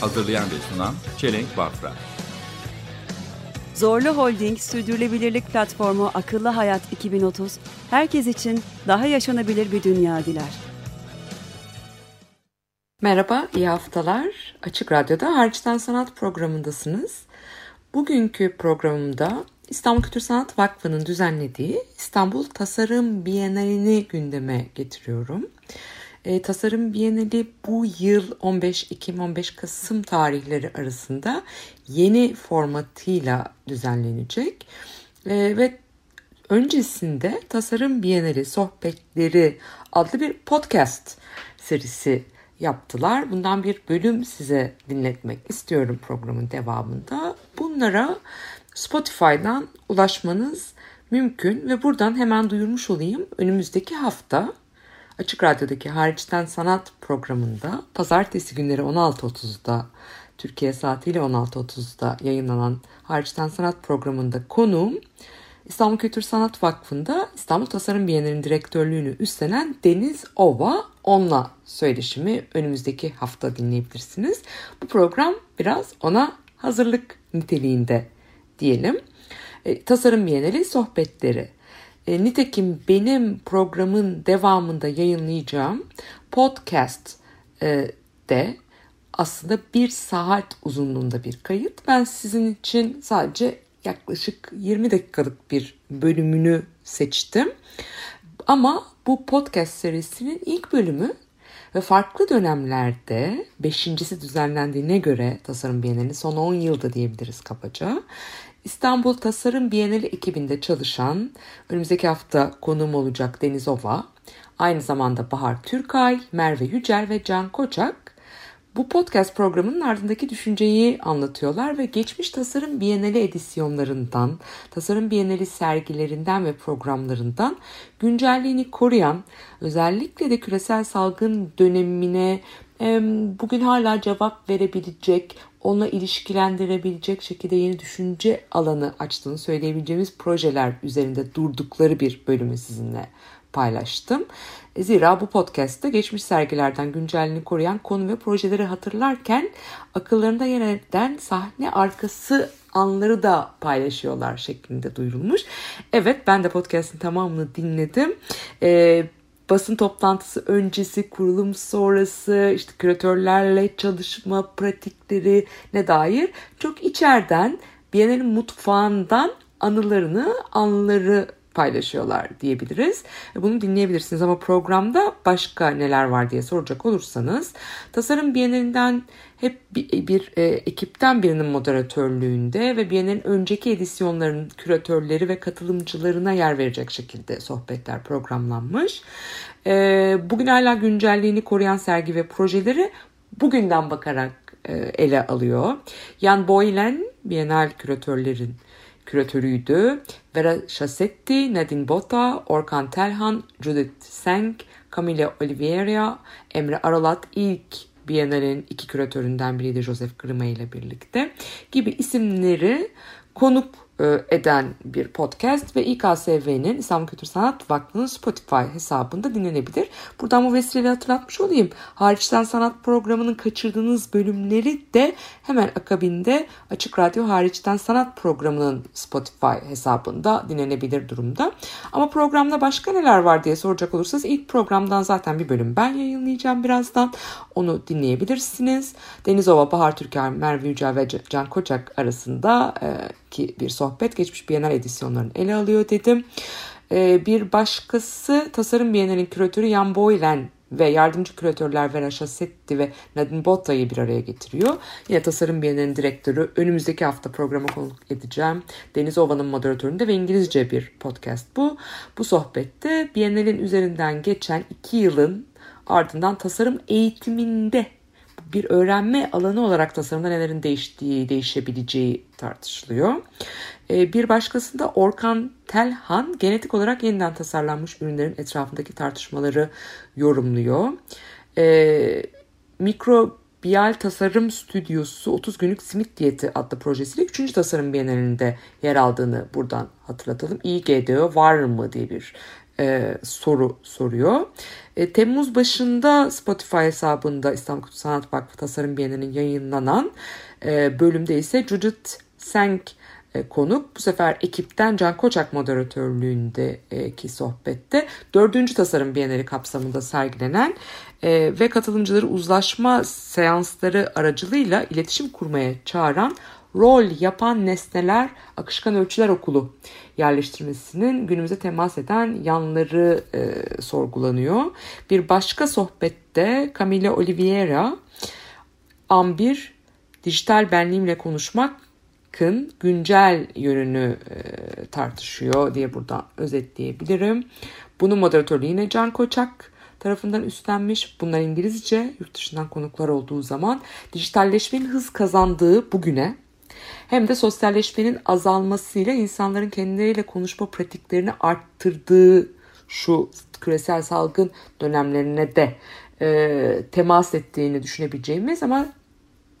Hazırlayan ve sunan Çelenk Bafra. Zorlu Holding Sürdürülebilirlik Platformu Akıllı Hayat 2030, herkes için daha yaşanabilir bir dünya diler. Merhaba, iyi haftalar. Açık Radyo'da Hariçten Sanat programındasınız. Bugünkü programımda İstanbul Kültür Sanat Vakfı'nın düzenlediği İstanbul Tasarım Bienalini gündeme getiriyorum. E, Tasarım Bienali bu yıl 15 Ekim-15 Kasım tarihleri arasında yeni formatıyla düzenlenecek. E, ve öncesinde Tasarım Bienali Sohbetleri adlı bir podcast serisi yaptılar. Bundan bir bölüm size dinletmek istiyorum programın devamında. Bunlara Spotify'dan ulaşmanız mümkün ve buradan hemen duyurmuş olayım. Önümüzdeki hafta Açık Radyo'daki Hariçten Sanat programında pazartesi günleri 16.30'da Türkiye saatiyle 16.30'da yayınlanan Hariçten Sanat programında konuğum İstanbul Kültür Sanat Vakfı'nda İstanbul Tasarım Bienali'nin direktörlüğünü üstlenen Deniz Ova. Onunla söyleşimi önümüzdeki hafta dinleyebilirsiniz. Bu program biraz ona hazırlık niteliğinde diyelim. E, Tasarım Bienali sohbetleri. E, nitekim benim programın devamında yayınlayacağım podcast e, de aslında bir saat uzunluğunda bir kayıt. Ben sizin için sadece yaklaşık 20 dakikalık bir bölümünü seçtim. Ama bu podcast serisinin ilk bölümü ve farklı dönemlerde beşincisi düzenlendiğine göre Tasarım Bienali son 10 yılda diyebiliriz kabaca. İstanbul Tasarım Bienali ekibinde çalışan önümüzdeki hafta konuğum olacak Deniz Ova, aynı zamanda Bahar Türkay, Merve Yücel ve Can Koçak bu podcast programının ardındaki düşünceyi anlatıyorlar ve geçmiş Tasarım Bienali edisyonlarından, Tasarım Bienali sergilerinden ve programlarından güncelliğini koruyan, özellikle de küresel salgın dönemine bugün hala cevap verebilecek, onunla ilişkilendirebilecek şekilde yeni düşünce alanı açtığını söyleyebileceğimiz projeler üzerinde durdukları bir bölümü sizinle paylaştım. Zira bu podcast'te geçmiş sergilerden güncelliğini koruyan konu ve projeleri hatırlarken akıllarında yer eden sahne arkası anları da paylaşıyorlar şeklinde duyurulmuş. Evet ben de podcast'in tamamını dinledim. Ee, basın toplantısı öncesi, kurulum sonrası, işte küratörlerle çalışma pratikleri ne dair çok içeriden Biennale'nin mutfağından anılarını, anıları paylaşıyorlar diyebiliriz. Bunu dinleyebilirsiniz ama programda başka neler var diye soracak olursanız Tasarım Bienalinden hep bir, bir e, ekipten birinin moderatörlüğünde ve Bienal'in önceki edisyonlarının küratörleri ve katılımcılarına yer verecek şekilde sohbetler programlanmış. E, bugün hala güncelliğini koruyan sergi ve projeleri bugünden bakarak e, ele alıyor. Jan Boylen, Bienal küratörlerin küratörüydü. Vera Şasetti, Nadine Bota, Orkan Telhan, Judith Senk, Camille Oliveira, Emre Aralat ilk Biennale'nin iki küratöründen biriydi Joseph Grima ile birlikte gibi isimleri konuk eden bir podcast ve İKSV'nin İstanbul Kültür Sanat Vakfı'nın Spotify hesabında dinlenebilir. Buradan bu vesileyle hatırlatmış olayım. Hariçten Sanat programının kaçırdığınız bölümleri de hemen akabinde Açık Radyo Hariçten Sanat programının Spotify hesabında dinlenebilir durumda. Ama programda başka neler var diye soracak olursanız ilk programdan zaten bir bölüm ben yayınlayacağım birazdan. Onu dinleyebilirsiniz. Denizova, Bahar Türker, Merve Yücel ve Can Koçak arasında e, ki bir sohbet geçmiş Bienal edisyonlarını ele alıyor dedim. Ee, bir başkası Tasarım Bienal'in küratörü Jan Boylen ve yardımcı küratörler Vera Şasetti ve Nadine Botta'yı bir araya getiriyor. Yine Tasarım Bienali'nin direktörü önümüzdeki hafta programa konuk edeceğim. Deniz Ova'nın moderatöründe ve İngilizce bir podcast bu. Bu sohbette Bienal'in üzerinden geçen iki yılın ardından tasarım eğitiminde bir öğrenme alanı olarak tasarımda nelerin değiştiği, değişebileceği tartışılıyor. E, bir başkasında Orkan Telhan genetik olarak yeniden tasarlanmış ürünlerin etrafındaki tartışmaları yorumluyor. E, Mikrobiyal Tasarım Stüdyosu 30 günlük simit diyeti adlı projesiyle 3. tasarım bienalinde yer aldığını buradan hatırlatalım. İGDO var mı diye bir e, soru soruyor. E, Temmuz başında Spotify hesabında İstanbul Kültür Sanat Vakfı Tasarım Bienali'nin yayınlanan e, bölümde ise Judith Senk e, konuk. Bu sefer ekipten Can Koçak moderatörlüğündeki sohbette dördüncü tasarım bienali kapsamında sergilenen e, ve katılımcıları uzlaşma seansları aracılığıyla iletişim kurmaya çağıran rol yapan nesneler akışkan ölçüler okulu yerleştirmesinin günümüze temas eden yanları e, sorgulanıyor. Bir başka sohbette Camille Oliveira Ambir dijital benliğimle konuşmakın güncel yönünü e, tartışıyor diye buradan özetleyebilirim. Bunun moderatörlüğü yine Can Koçak tarafından üstlenmiş. Bunlar İngilizce yurt dışından konuklar olduğu zaman dijitalleşmenin hız kazandığı bugüne hem de sosyalleşmenin azalmasıyla insanların kendileriyle konuşma pratiklerini arttırdığı şu küresel salgın dönemlerine de e, temas ettiğini düşünebileceğimiz ama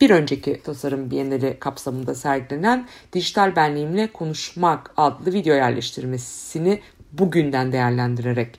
bir önceki tasarım bienali kapsamında sergilenen Dijital Benliğimle Konuşmak adlı video yerleştirmesini bugünden değerlendirerek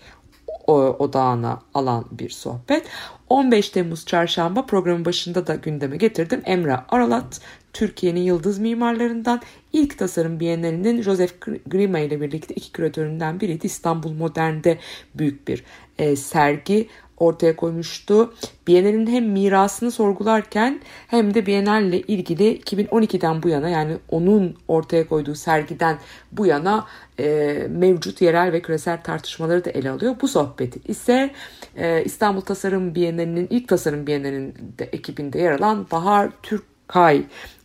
odağına alan bir sohbet. 15 Temmuz çarşamba programın başında da gündeme getirdim. Emre Aralat, Türkiye'nin yıldız mimarlarından ilk tasarım bienalinin Joseph Grima ile birlikte iki küratöründen biriydi. İstanbul Modern'de büyük bir e, sergi ortaya koymuştu. Bienalin hem mirasını sorgularken hem de Bienal ile ilgili 2012'den bu yana yani onun ortaya koyduğu sergiden bu yana e, mevcut yerel ve küresel tartışmaları da ele alıyor. Bu sohbeti ise e, İstanbul Tasarım Bienalinin ilk tasarım bienalinin de ekibinde yer alan Bahar Türkay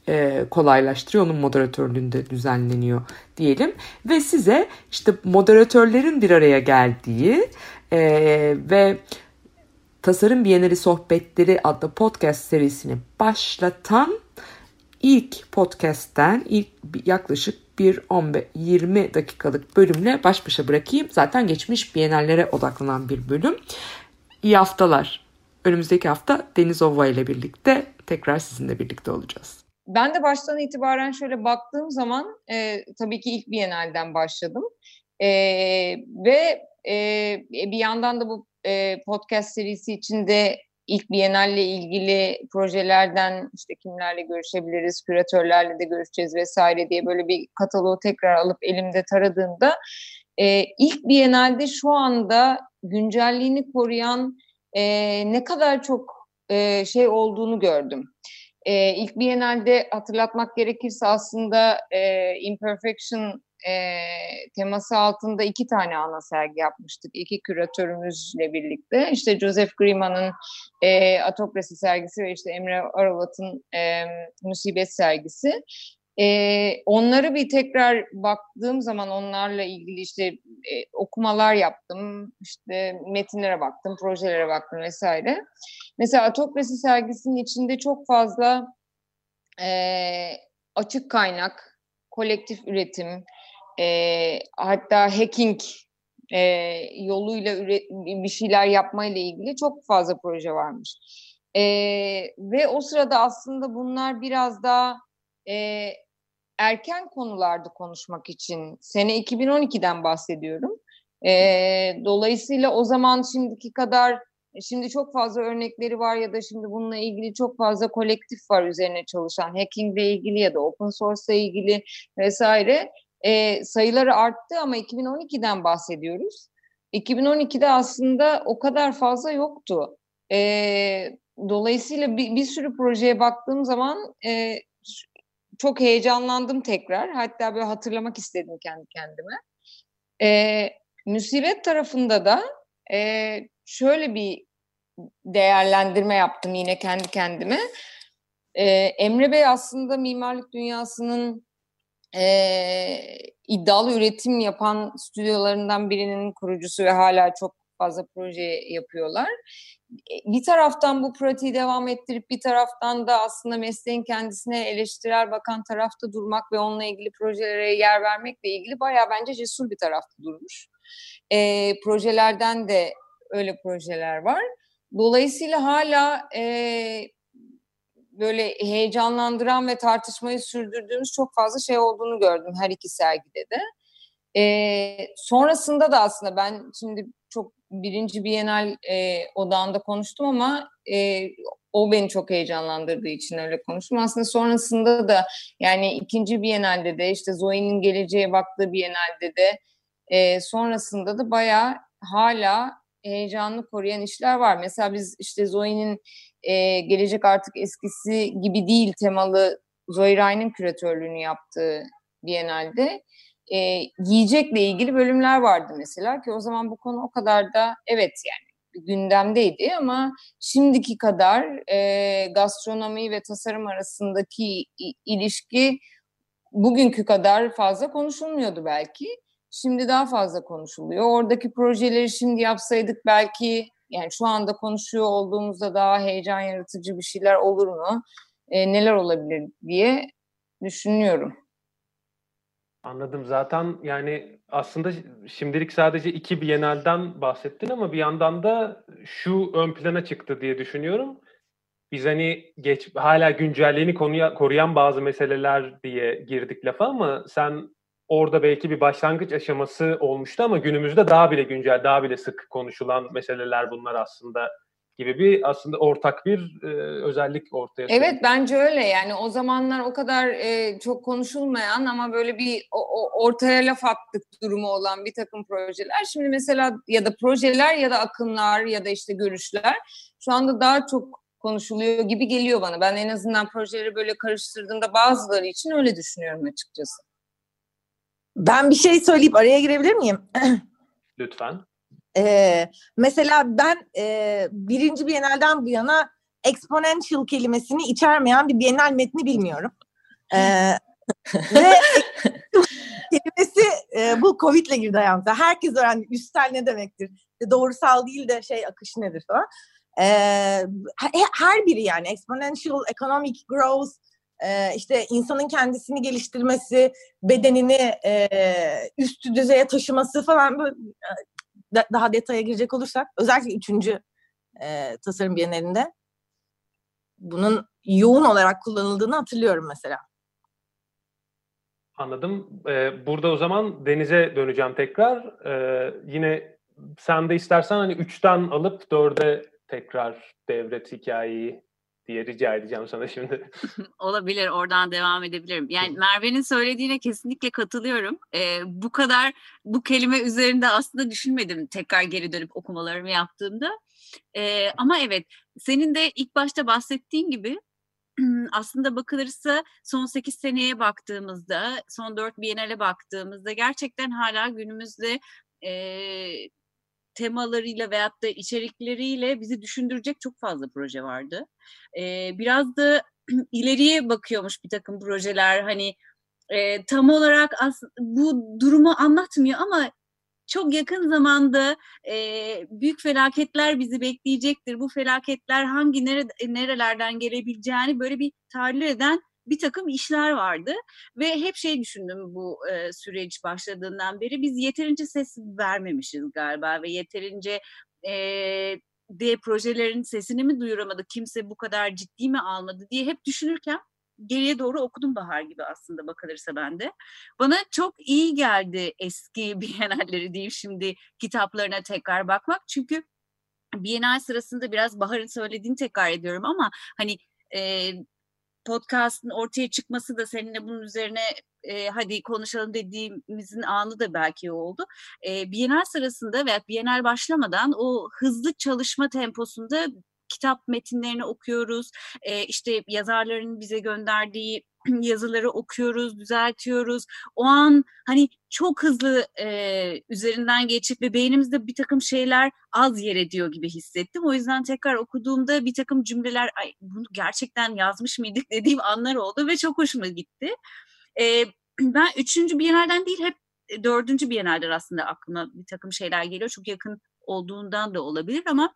e, kolaylaştırıyor. Onun moderatörlüğünde düzenleniyor diyelim. Ve size işte moderatörlerin bir araya geldiği e, ve Tasarım Bienali Sohbetleri adlı podcast serisini başlatan ilk podcast'ten ilk yaklaşık bir 15-20 dakikalık bölümle baş başa bırakayım. Zaten geçmiş bienallere odaklanan bir bölüm. İyi haftalar. Önümüzdeki hafta Deniz Ova ile birlikte tekrar sizinle birlikte olacağız. Ben de baştan itibaren şöyle baktığım zaman e, tabii ki ilk Biennale'den başladım. E, ve e, bir yandan da bu e, podcast serisi içinde ilk Biennale ilgili projelerden işte kimlerle görüşebiliriz, küratörlerle de görüşeceğiz vesaire diye böyle bir kataloğu tekrar alıp elimde taradığımda e, ilk Biennale'de şu anda güncelliğini koruyan e, ne kadar çok e, şey olduğunu gördüm. E, ilk Biennale'de hatırlatmak gerekirse aslında e, Imperfection e, teması altında iki tane ana sergi yapmıştık. İki küratörümüzle birlikte. İşte Joseph Grima'nın e, Atokrasi sergisi ve işte Emre Aralat'ın e, Musibet sergisi. E, onları bir tekrar baktığım zaman onlarla ilgili işte e, okumalar yaptım, işte metinlere baktım, projelere baktım vesaire. Mesela Atokrasi sergisinin içinde çok fazla e, açık kaynak, kolektif üretim, e, hatta hacking e, yoluyla üret, bir şeyler yapmayla ilgili çok fazla proje varmış. E, ve o sırada aslında bunlar biraz daha e, erken konularda konuşmak için sene 2012'den bahsediyorum. E, dolayısıyla o zaman şimdiki kadar Şimdi çok fazla örnekleri var ya da şimdi bununla ilgili çok fazla kolektif var üzerine çalışan hacking ile ilgili ya da open source ile ilgili vesaire e, sayıları arttı ama 2012'den bahsediyoruz. 2012'de aslında o kadar fazla yoktu. E, dolayısıyla bir, bir sürü projeye baktığım zaman e, çok heyecanlandım tekrar. Hatta böyle hatırlamak istedim kendi kendime. E, müsibet tarafında da e, şöyle bir değerlendirme yaptım yine kendi kendime. E, Emre Bey aslında mimarlık dünyasının e, iddialı üretim yapan stüdyolarından birinin kurucusu ve hala çok fazla proje yapıyorlar. E, Bir taraftan bu pratiği devam ettirip bir taraftan da aslında mesleğin kendisine eleştirel bakan tarafta durmak ve onunla ilgili projelere yer vermekle ilgili bayağı bence cesur bir tarafta durmuş. E, projelerden de öyle projeler var. Dolayısıyla hala e, böyle heyecanlandıran ve tartışmayı sürdürdüğümüz çok fazla şey olduğunu gördüm her iki sergide de. Ee, sonrasında da aslında ben şimdi çok birinci Bienal e, odağında konuştum ama e, o beni çok heyecanlandırdığı için öyle konuştum. Aslında sonrasında da yani ikinci Bienal'de de işte Zoe'nin geleceğe baktığı Bienal'de de e, sonrasında da bayağı hala heyecanlı koruyan işler var. Mesela biz işte Zoe'nin e, gelecek artık eskisi gibi değil temalı Zoe Ryan'ın küratörlüğünü yaptığı Biennale'de e, yiyecekle ilgili bölümler vardı mesela ki o zaman bu konu o kadar da evet yani gündemdeydi ama şimdiki kadar e, gastronomi ve tasarım arasındaki ilişki bugünkü kadar fazla konuşulmuyordu belki. Şimdi daha fazla konuşuluyor. Oradaki projeleri şimdi yapsaydık belki yani şu anda konuşuyor olduğumuzda daha heyecan yaratıcı bir şeyler olur mu? E, neler olabilir diye düşünüyorum. Anladım. Zaten yani aslında şimdilik sadece iki Biennale'den bahsettin ama bir yandan da şu ön plana çıktı diye düşünüyorum. Biz hani geç hala güncelliğini konuya, koruyan bazı meseleler diye girdik lafa ama sen orada belki bir başlangıç aşaması olmuştu ama günümüzde daha bile güncel, daha bile sık konuşulan meseleler bunlar aslında gibi bir aslında ortak bir e, özellik ortaya çıkıyor. Evet bence öyle yani o zamanlar o kadar e, çok konuşulmayan ama böyle bir o, o- ortaya laf attık durumu olan bir takım projeler. Şimdi mesela ya da projeler ya da akımlar ya da işte görüşler şu anda daha çok konuşuluyor gibi geliyor bana. Ben en azından projeleri böyle karıştırdığımda bazıları için öyle düşünüyorum açıkçası. Ben bir şey söyleyip araya girebilir miyim? Lütfen. Ee, mesela ben e, birinci Biennale'den bu yana exponential kelimesini içermeyen bir Biennale metni bilmiyorum. Ee, ve kelimesi e, bu Covid'le girdi hayatımıza. Herkes öğrendi üstel ne demektir. İşte doğrusal değil de şey akış nedir falan. Ee, he- her biri yani exponential economic growth e, işte insanın kendisini geliştirmesi, bedenini e, üst düzeye taşıması falan böyle da- daha detaya girecek olursak özellikle üçüncü e, tasarım bienalinde bunun yoğun olarak kullanıldığını hatırlıyorum mesela. Anladım. Ee, burada o zaman Deniz'e döneceğim tekrar. Yine sen de istersen hani üçten alıp dörde tekrar devret hikayeyi diye rica edeceğim sana şimdi. Olabilir, oradan devam edebilirim. Yani Merve'nin söylediğine kesinlikle katılıyorum. Ee, bu kadar bu kelime üzerinde aslında düşünmedim tekrar geri dönüp okumalarımı yaptığımda. Ee, ama evet, senin de ilk başta bahsettiğin gibi aslında bakılırsa son 8 seneye baktığımızda, son 4 Biennale baktığımızda gerçekten hala günümüzde e, temalarıyla veyahut da içerikleriyle bizi düşündürecek çok fazla proje vardı. Ee, biraz da ileriye bakıyormuş bir takım projeler hani e, tam olarak as- bu durumu anlatmıyor ama çok yakın zamanda e, büyük felaketler bizi bekleyecektir. Bu felaketler hangi nere, nerelerden gelebileceğini böyle bir tahlil eden bir takım işler vardı ve hep şey düşündüm bu e, süreç başladığından beri biz yeterince ses vermemişiz galiba ve yeterince e, de projelerin sesini mi duyuramadı, kimse bu kadar ciddi mi almadı diye hep düşünürken geriye doğru okudum Bahar gibi aslında bakılırsa ben de. Bana çok iyi geldi eski Biennalleri diyeyim şimdi kitaplarına tekrar bakmak. Çünkü Biennale sırasında biraz Bahar'ın söylediğini tekrar ediyorum ama hani e, podcast'ın ortaya çıkması da seninle bunun üzerine e, hadi konuşalım dediğimizin anı da belki oldu. E, Bienal sırasında veya Bienal başlamadan o hızlı çalışma temposunda kitap metinlerini okuyoruz. E, işte yazarların bize gönderdiği yazıları okuyoruz, düzeltiyoruz. O an hani çok hızlı e, üzerinden geçip ve beynimizde bir takım şeyler az yer ediyor gibi hissettim. O yüzden tekrar okuduğumda bir takım cümleler Ay, bunu gerçekten yazmış mıydık dediğim anlar oldu ve çok hoşuma gitti. E, ben üçüncü Biennale'den değil hep dördüncü Biennale'den aslında aklıma bir takım şeyler geliyor. Çok yakın olduğundan da olabilir ama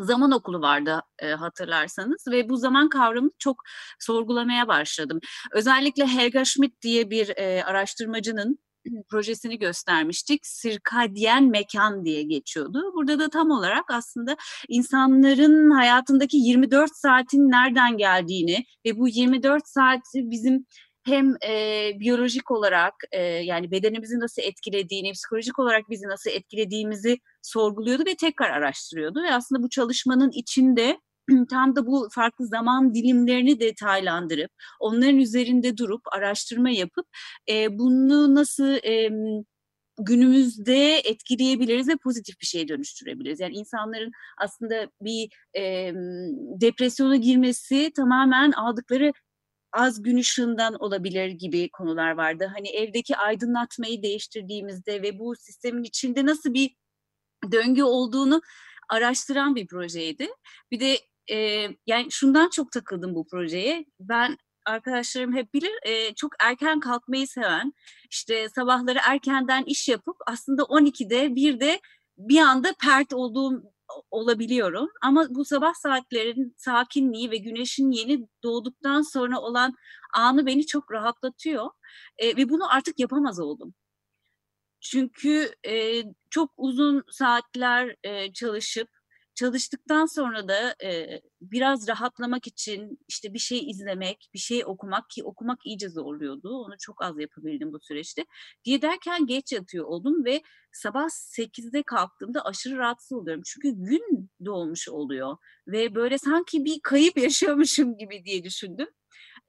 zaman okulu vardı e, hatırlarsanız ve bu zaman kavramını çok sorgulamaya başladım. Özellikle Helga Schmidt diye bir e, araştırmacının projesini göstermiştik. Sirkadyen mekan diye geçiyordu. Burada da tam olarak aslında insanların hayatındaki 24 saatin nereden geldiğini ve bu 24 saati bizim hem e, biyolojik olarak e, yani bedenimizi nasıl etkilediğini, psikolojik olarak bizi nasıl etkilediğimizi sorguluyordu ve tekrar araştırıyordu. Ve aslında bu çalışmanın içinde tam da bu farklı zaman dilimlerini detaylandırıp, onların üzerinde durup, araştırma yapıp e, bunu nasıl... E, günümüzde etkileyebiliriz ve pozitif bir şeye dönüştürebiliriz. Yani insanların aslında bir e, depresyona girmesi tamamen aldıkları az gün ışığından olabilir gibi konular vardı. Hani evdeki aydınlatmayı değiştirdiğimizde ve bu sistemin içinde nasıl bir döngü olduğunu araştıran bir projeydi. Bir de e, yani şundan çok takıldım bu projeye. Ben arkadaşlarım hep bilir e, çok erken kalkmayı seven işte sabahları erkenden iş yapıp aslında 12'de bir de bir anda pert olduğum olabiliyorum. Ama bu sabah saatlerin sakinliği ve güneşin yeni doğduktan sonra olan anı beni çok rahatlatıyor. E, ve bunu artık yapamaz oldum. Çünkü e, çok uzun saatler e, çalışıp çalıştıktan sonra da e, biraz rahatlamak için işte bir şey izlemek, bir şey okumak ki okumak iyice zorluyordu. Onu çok az yapabildim bu süreçte. Diye derken geç yatıyor oldum ve sabah 8'de kalktığımda aşırı rahatsız oluyorum. Çünkü gün doğmuş oluyor ve böyle sanki bir kayıp yaşıyormuşum gibi diye düşündüm.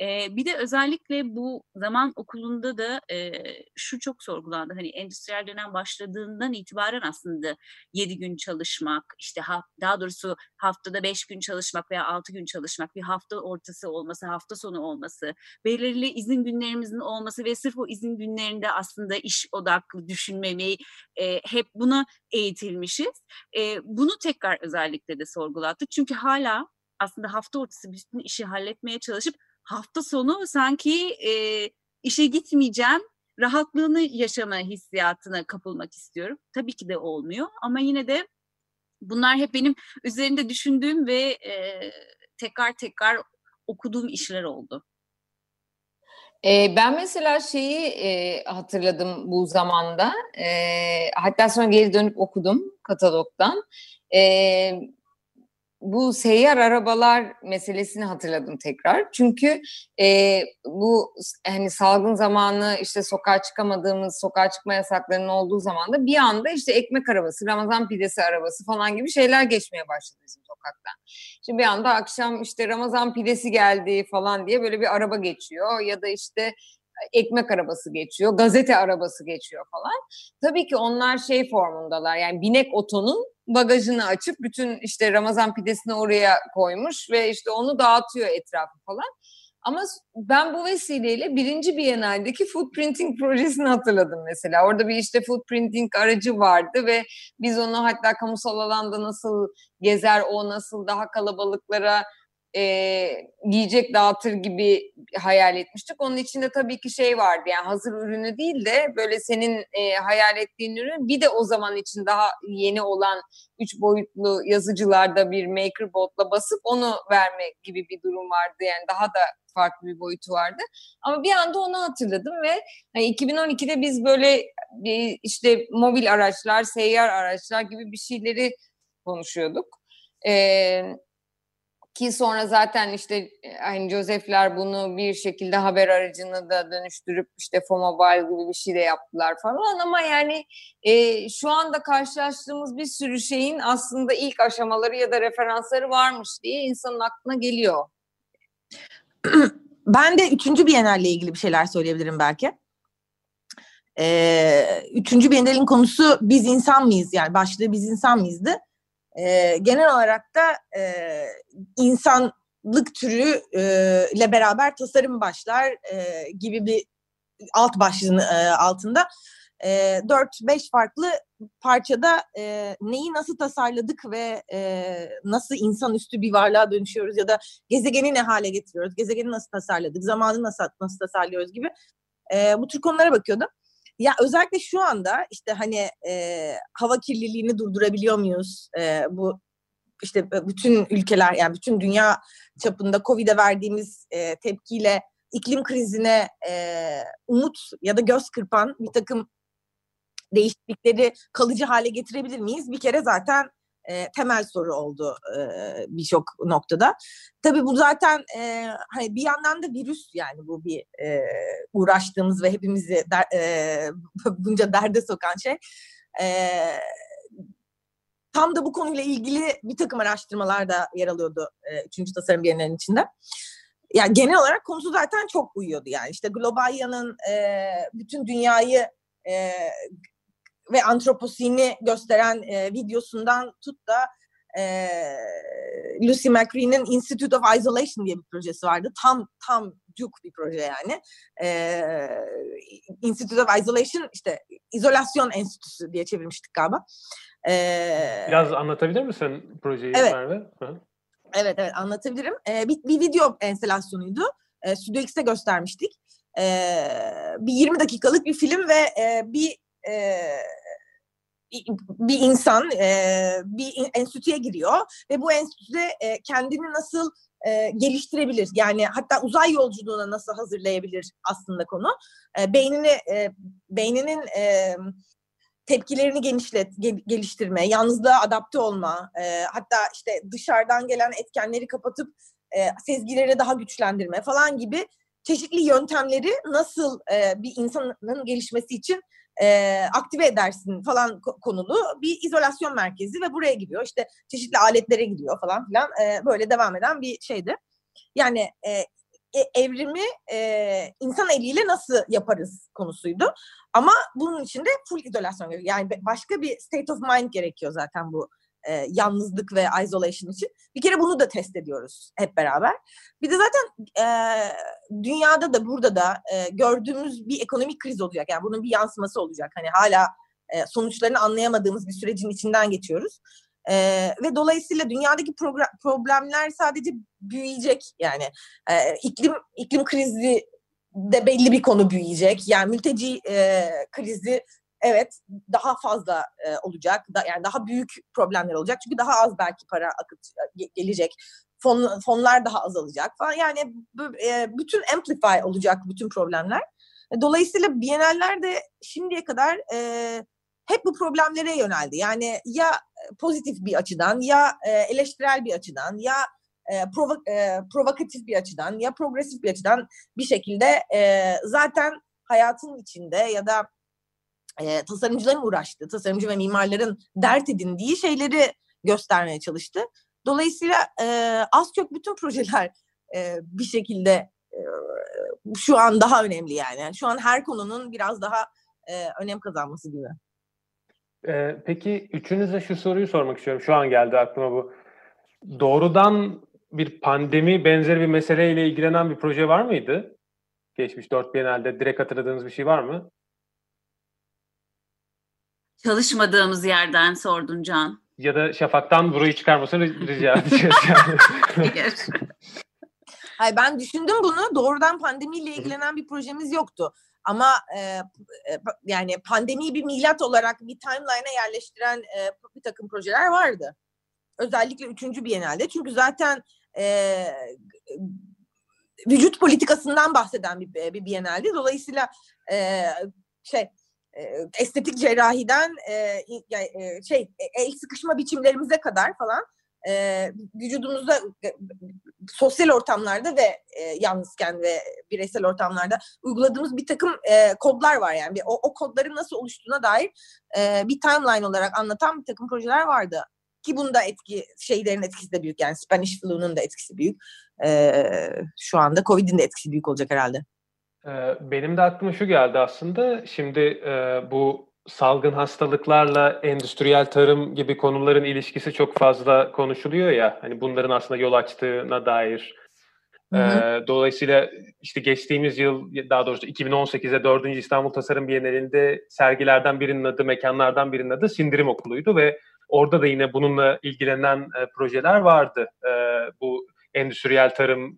E, bir de özellikle bu zaman okulunda da e, şu çok sorgulandı. Hani endüstriyel dönem başladığından itibaren aslında 7 gün çalışmak, işte ha, daha doğrusu haftada 5 gün çalışmak veya 6 gün çalışmak, bir hafta ortası olması, hafta sonu olması, belirli izin günlerimizin olması ve sırf o izin günlerinde aslında iş odaklı düşünmemeyi e, hep buna eğitilmişiz. E, bunu tekrar özellikle de sorgulattık. Çünkü hala aslında hafta ortası bütün işi halletmeye çalışıp hafta sonu sanki e, işe gitmeyeceğim, rahatlığını yaşama hissiyatına kapılmak istiyorum. Tabii ki de olmuyor ama yine de bunlar hep benim üzerinde düşündüğüm ve e, tekrar tekrar okuduğum işler oldu. E, ben mesela şeyi e, hatırladım bu zamanda. E, hatta sonra geri dönüp okudum katalogdan. E, bu seyyar arabalar meselesini hatırladım tekrar. Çünkü e, bu hani salgın zamanı işte sokağa çıkamadığımız, sokağa çıkma yasaklarının olduğu zaman da bir anda işte ekmek arabası, Ramazan pidesi arabası falan gibi şeyler geçmeye başladı bizim sokaktan. Şimdi bir anda akşam işte Ramazan pidesi geldi falan diye böyle bir araba geçiyor ya da işte ekmek arabası geçiyor, gazete arabası geçiyor falan. Tabii ki onlar şey formundalar yani binek otonun bagajını açıp bütün işte Ramazan pidesini oraya koymuş ve işte onu dağıtıyor etrafı falan. Ama ben bu vesileyle birinci Biennale'deki footprinting projesini hatırladım mesela. Orada bir işte footprinting aracı vardı ve biz onu hatta kamusal alanda nasıl gezer, o nasıl daha kalabalıklara e, yiyecek dağıtır gibi hayal etmiştik. Onun içinde tabii ki şey vardı yani hazır ürünü değil de böyle senin e, hayal ettiğin ürün bir de o zaman için daha yeni olan üç boyutlu yazıcılarda bir makerbotla basıp onu verme gibi bir durum vardı. Yani daha da farklı bir boyutu vardı. Ama bir anda onu hatırladım ve yani 2012'de biz böyle işte mobil araçlar, seyyar araçlar gibi bir şeyleri konuşuyorduk. Ee, ki sonra zaten işte hani Joseph'ler bunu bir şekilde haber aracını da dönüştürüp işte Fomobile gibi bir şey de yaptılar falan ama yani e, şu anda karşılaştığımız bir sürü şeyin aslında ilk aşamaları ya da referansları varmış diye insanın aklına geliyor. Ben de üçüncü Biennale ilgili bir şeyler söyleyebilirim belki. Ee, üçüncü Biennale'in konusu biz insan mıyız yani başlığı biz insan mıyızdı e, genel olarak da e, insanlık türü e, ile beraber tasarım başlar e, gibi bir alt başlığın e, altında e, 4-5 farklı parçada e, neyi nasıl tasarladık ve e, nasıl insanüstü bir varlığa dönüşüyoruz ya da gezegeni ne hale getiriyoruz, gezegeni nasıl tasarladık, zamanı nasıl, nasıl tasarlıyoruz gibi e, bu tür konulara bakıyordum. Ya özellikle şu anda işte hani e, hava kirliliğini durdurabiliyor muyuz? E, bu işte bütün ülkeler yani bütün dünya çapında Covid'e verdiğimiz e, tepkiyle iklim krizine e, umut ya da göz kırpan bir takım değişiklikleri kalıcı hale getirebilir miyiz? Bir kere zaten e, temel soru oldu e, birçok noktada. Tabii bu zaten e, hani bir yandan da virüs yani bu bir e, uğraştığımız ve hepimizi der, e, bunca derde sokan şey. E, tam da bu konuyla ilgili bir takım araştırmalar da yer alıyordu e, Üçüncü Tasarım Bienalinin içinde. Yani genel olarak konusu zaten çok uyuyordu yani. işte Globalya'nın e, bütün dünyayı e, ve antroposini gösteren e, videosundan tut da e, Lucy McCree'nin Institute of Isolation diye bir projesi vardı. Tam tam cuk bir proje yani. E, Institute of Isolation işte izolasyon enstitüsü diye çevirmiştik galiba. E, Biraz anlatabilir misin projeyi Evet. Merve? Hı. Evet evet anlatabilirim. Ee, bir, bir video enstalasyonuydu. Ee, Studio X'te göstermiştik. Ee, bir 20 dakikalık bir film ve e, bir e, bir insan e, bir enstitüye giriyor ve bu enstitüde e, kendini nasıl e, geliştirebilir? Yani hatta uzay yolculuğuna nasıl hazırlayabilir aslında konu. E, beynini e, beyninin e, tepkilerini genişlet, gel- geliştirme, yalnızlığa adapte olma, e, hatta işte dışarıdan gelen etkenleri kapatıp e, sezgileri daha güçlendirme falan gibi çeşitli yöntemleri nasıl e, bir insanın gelişmesi için e, aktive edersin falan ko- konulu bir izolasyon merkezi ve buraya gidiyor. İşte çeşitli aletlere gidiyor falan filan e, böyle devam eden bir şeydi. Yani e, evrimi e, insan eliyle nasıl yaparız konusuydu. Ama bunun için de full izolasyon gerekiyor. Yani başka bir state of mind gerekiyor zaten bu e, yalnızlık ve isolation için. Bir kere bunu da test ediyoruz hep beraber. Bir de zaten e, dünyada da burada da e, gördüğümüz bir ekonomik kriz olacak. Yani bunun bir yansıması olacak. Hani hala e, sonuçlarını anlayamadığımız bir sürecin içinden geçiyoruz. E, ve dolayısıyla dünyadaki problemler sadece büyüyecek. Yani e, iklim iklim krizi de belli bir konu büyüyecek. Yani mülteci e, krizi evet daha fazla e, olacak. Da, yani daha büyük problemler olacak. Çünkü daha az belki para akıt ge- gelecek. Fon, fonlar daha azalacak falan. Yani e, bütün amplify olacak bütün problemler. E, Dolayısıyla Biennaller de şimdiye kadar e, hep bu problemlere yöneldi. Yani ya e, pozitif bir açıdan ya e, eleştirel bir açıdan ya e, provo- e, provokatif bir açıdan ya progresif bir açıdan bir şekilde e, zaten hayatın içinde ya da e, tasarımcıların uğraştığı, tasarımcı ve mimarların dert edindiği şeyleri göstermeye çalıştı. Dolayısıyla e, az çok bütün projeler e, bir şekilde e, şu an daha önemli yani. Şu an her konunun biraz daha e, önem kazanması gibi. Ee, peki üçünüze şu soruyu sormak istiyorum. Şu an geldi aklıma bu. Doğrudan bir pandemi benzeri bir meseleyle ilgilenen bir proje var mıydı? Geçmiş dört Biennale'de direkt hatırladığınız bir şey var mı? Çalışmadığımız yerden sordun Can. Ya da Şafak'tan burayı çıkarmasını rica edeceğiz. Yani. Hayır. Hayır, ben düşündüm bunu. Doğrudan pandemiyle ilgilenen bir projemiz yoktu. Ama e, e, yani pandemiyi bir milat olarak bir timeline'a yerleştiren e, bir takım projeler vardı. Özellikle üçüncü Biennale'de. Çünkü zaten e, vücut politikasından bahseden bir, bir Biennale'di. Dolayısıyla e, şey e, estetik cerrahiden e, e, şey e, el sıkışma biçimlerimize kadar falan e, vücudumuzda e, sosyal ortamlarda ve e, yalnızken ve bireysel ortamlarda uyguladığımız bir takım e, kodlar var yani. O, o kodların nasıl oluştuğuna dair e, bir timeline olarak anlatan bir takım projeler vardı. Ki bunda etki, şeylerin etkisi de büyük yani Spanish flu'nun da etkisi büyük. E, şu anda Covid'in de etkisi büyük olacak herhalde. Ee, Benim de aklıma şu geldi aslında. Şimdi e, bu salgın hastalıklarla endüstriyel tarım gibi konuların ilişkisi çok fazla konuşuluyor ya. Hani bunların aslında yol açtığına dair. Hı hı. Ee, dolayısıyla işte geçtiğimiz yıl daha doğrusu 2018'de 4. İstanbul Tasarım Bienalinde sergilerden birinin adı, mekanlardan birinin adı Sindirim Okulu'ydu ve orada da yine bununla ilgilenen e, projeler vardı. E, bu endüstriyel tarımı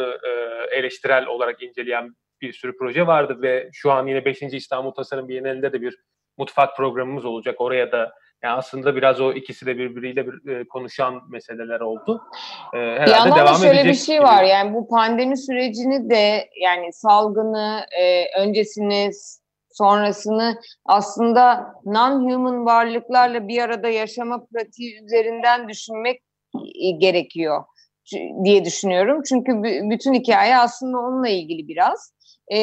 e, eleştirel olarak inceleyen bir sürü proje vardı ve şu an yine 5. İstanbul Tasarım Bienalinde de bir mutfak programımız olacak. Oraya da yani aslında biraz o ikisi de birbiriyle bir, e, konuşan meseleler oldu. E, herhalde Bir yandan devam da şöyle bir şey gibi. var yani bu pandemi sürecini de yani salgını e, öncesini sonrasını aslında non-human varlıklarla bir arada yaşama pratiği üzerinden düşünmek e, gerekiyor diye düşünüyorum. Çünkü bü- bütün hikaye aslında onunla ilgili biraz. E,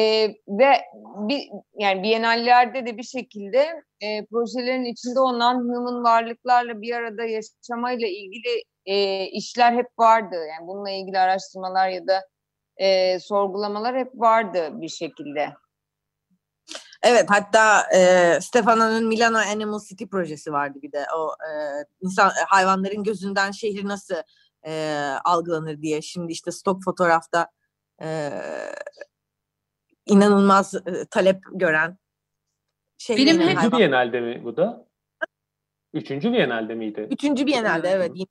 ve bir yani Biennallerde de bir şekilde e, projelerin içinde o non-human varlıklarla bir arada yaşamayla ilgili e, işler hep vardı. Yani bununla ilgili araştırmalar ya da e, sorgulamalar hep vardı bir şekilde. Evet hatta e, Stefano'nun Milano Animal City projesi vardı bir de o e, insan hayvanların gözünden şehir nasıl e, algılanır diye şimdi işte stok fotoğrafta e, inanılmaz e, talep gören şehrin Benim hep- Üçüncü Biennale'de mi bu da? Üçüncü Biennale'de miydi? Üçüncü Biennale'de evet yine.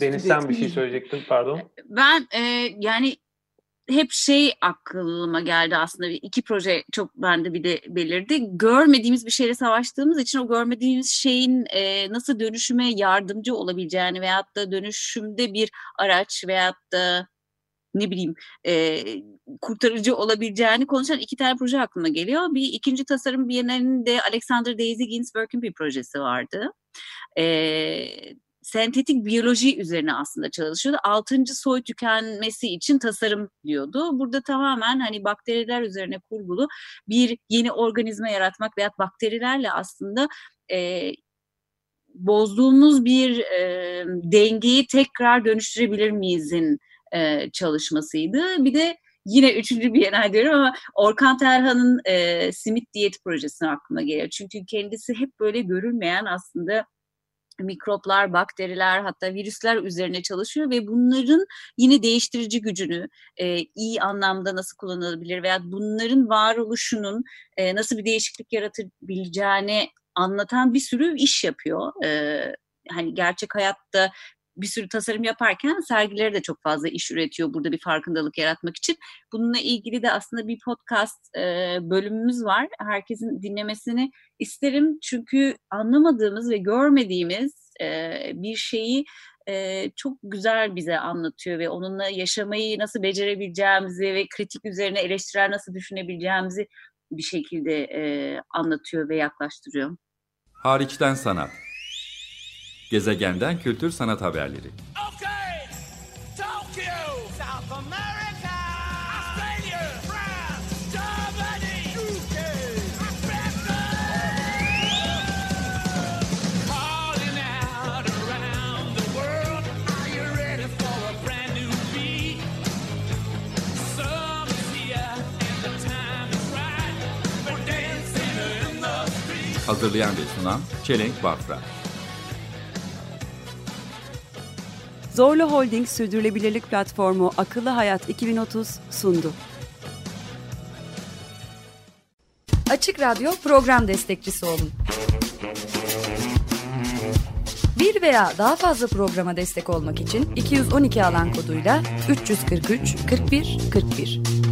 Deniz sen bir şey söyleyecektin pardon. Ben e, yani hep şey aklıma geldi aslında bir- iki proje çok bende bir de belirdi. Görmediğimiz bir şeyle savaştığımız için o görmediğimiz şeyin e, nasıl dönüşüme yardımcı olabileceğini veyahut da dönüşümde bir araç veyahut da ne bileyim e, kurtarıcı olabileceğini konuşan iki tane proje aklıma geliyor. Bir ikinci tasarım Bienalinde Alexander Daisy Ginsberg'in bir projesi vardı. E, sentetik biyoloji üzerine aslında çalışıyordu. Altıncı soy tükenmesi için tasarım diyordu. Burada tamamen hani bakteriler üzerine kurgulu bir yeni organizma yaratmak veya bakterilerle aslında e, bozduğumuz bir e, dengeyi tekrar dönüştürebilir miyizin e, çalışmasıydı. Bir de yine üçüncü Bienal diyorum ama Orkan Terhan'ın e, simit diyeti projesine aklıma geliyor. Çünkü kendisi hep böyle görülmeyen aslında mikroplar, bakteriler hatta virüsler üzerine çalışıyor ve bunların yine değiştirici gücünü e, iyi anlamda nasıl kullanılabilir veya bunların varoluşunun e, nasıl bir değişiklik yaratabileceğini anlatan bir sürü iş yapıyor. E, hani gerçek hayatta bir sürü tasarım yaparken sergileri de çok fazla iş üretiyor burada bir farkındalık yaratmak için. Bununla ilgili de aslında bir podcast e, bölümümüz var. Herkesin dinlemesini isterim çünkü anlamadığımız ve görmediğimiz e, bir şeyi e, çok güzel bize anlatıyor ve onunla yaşamayı nasıl becerebileceğimizi ve kritik üzerine eleştirel nasıl düşünebileceğimizi bir şekilde e, anlatıyor ve yaklaştırıyor. Hariçten sanat. Gezegenden kültür sanat haberleri. Okay, Tokyo, South America, Australia, France, Germany, UK, Africa. Calling out around the world, are you ready for a brand new beat? Summer's here and the time is right. We're dancing in the street. Hazırlayan ve sunan Çelenk Bafra. Zorlu Holding Sürdürülebilirlik Platformu Akıllı Hayat 2030 sundu. Açık Radyo program destekçisi olun. Bir veya daha fazla programa destek olmak için 212 alan koduyla 343 41 41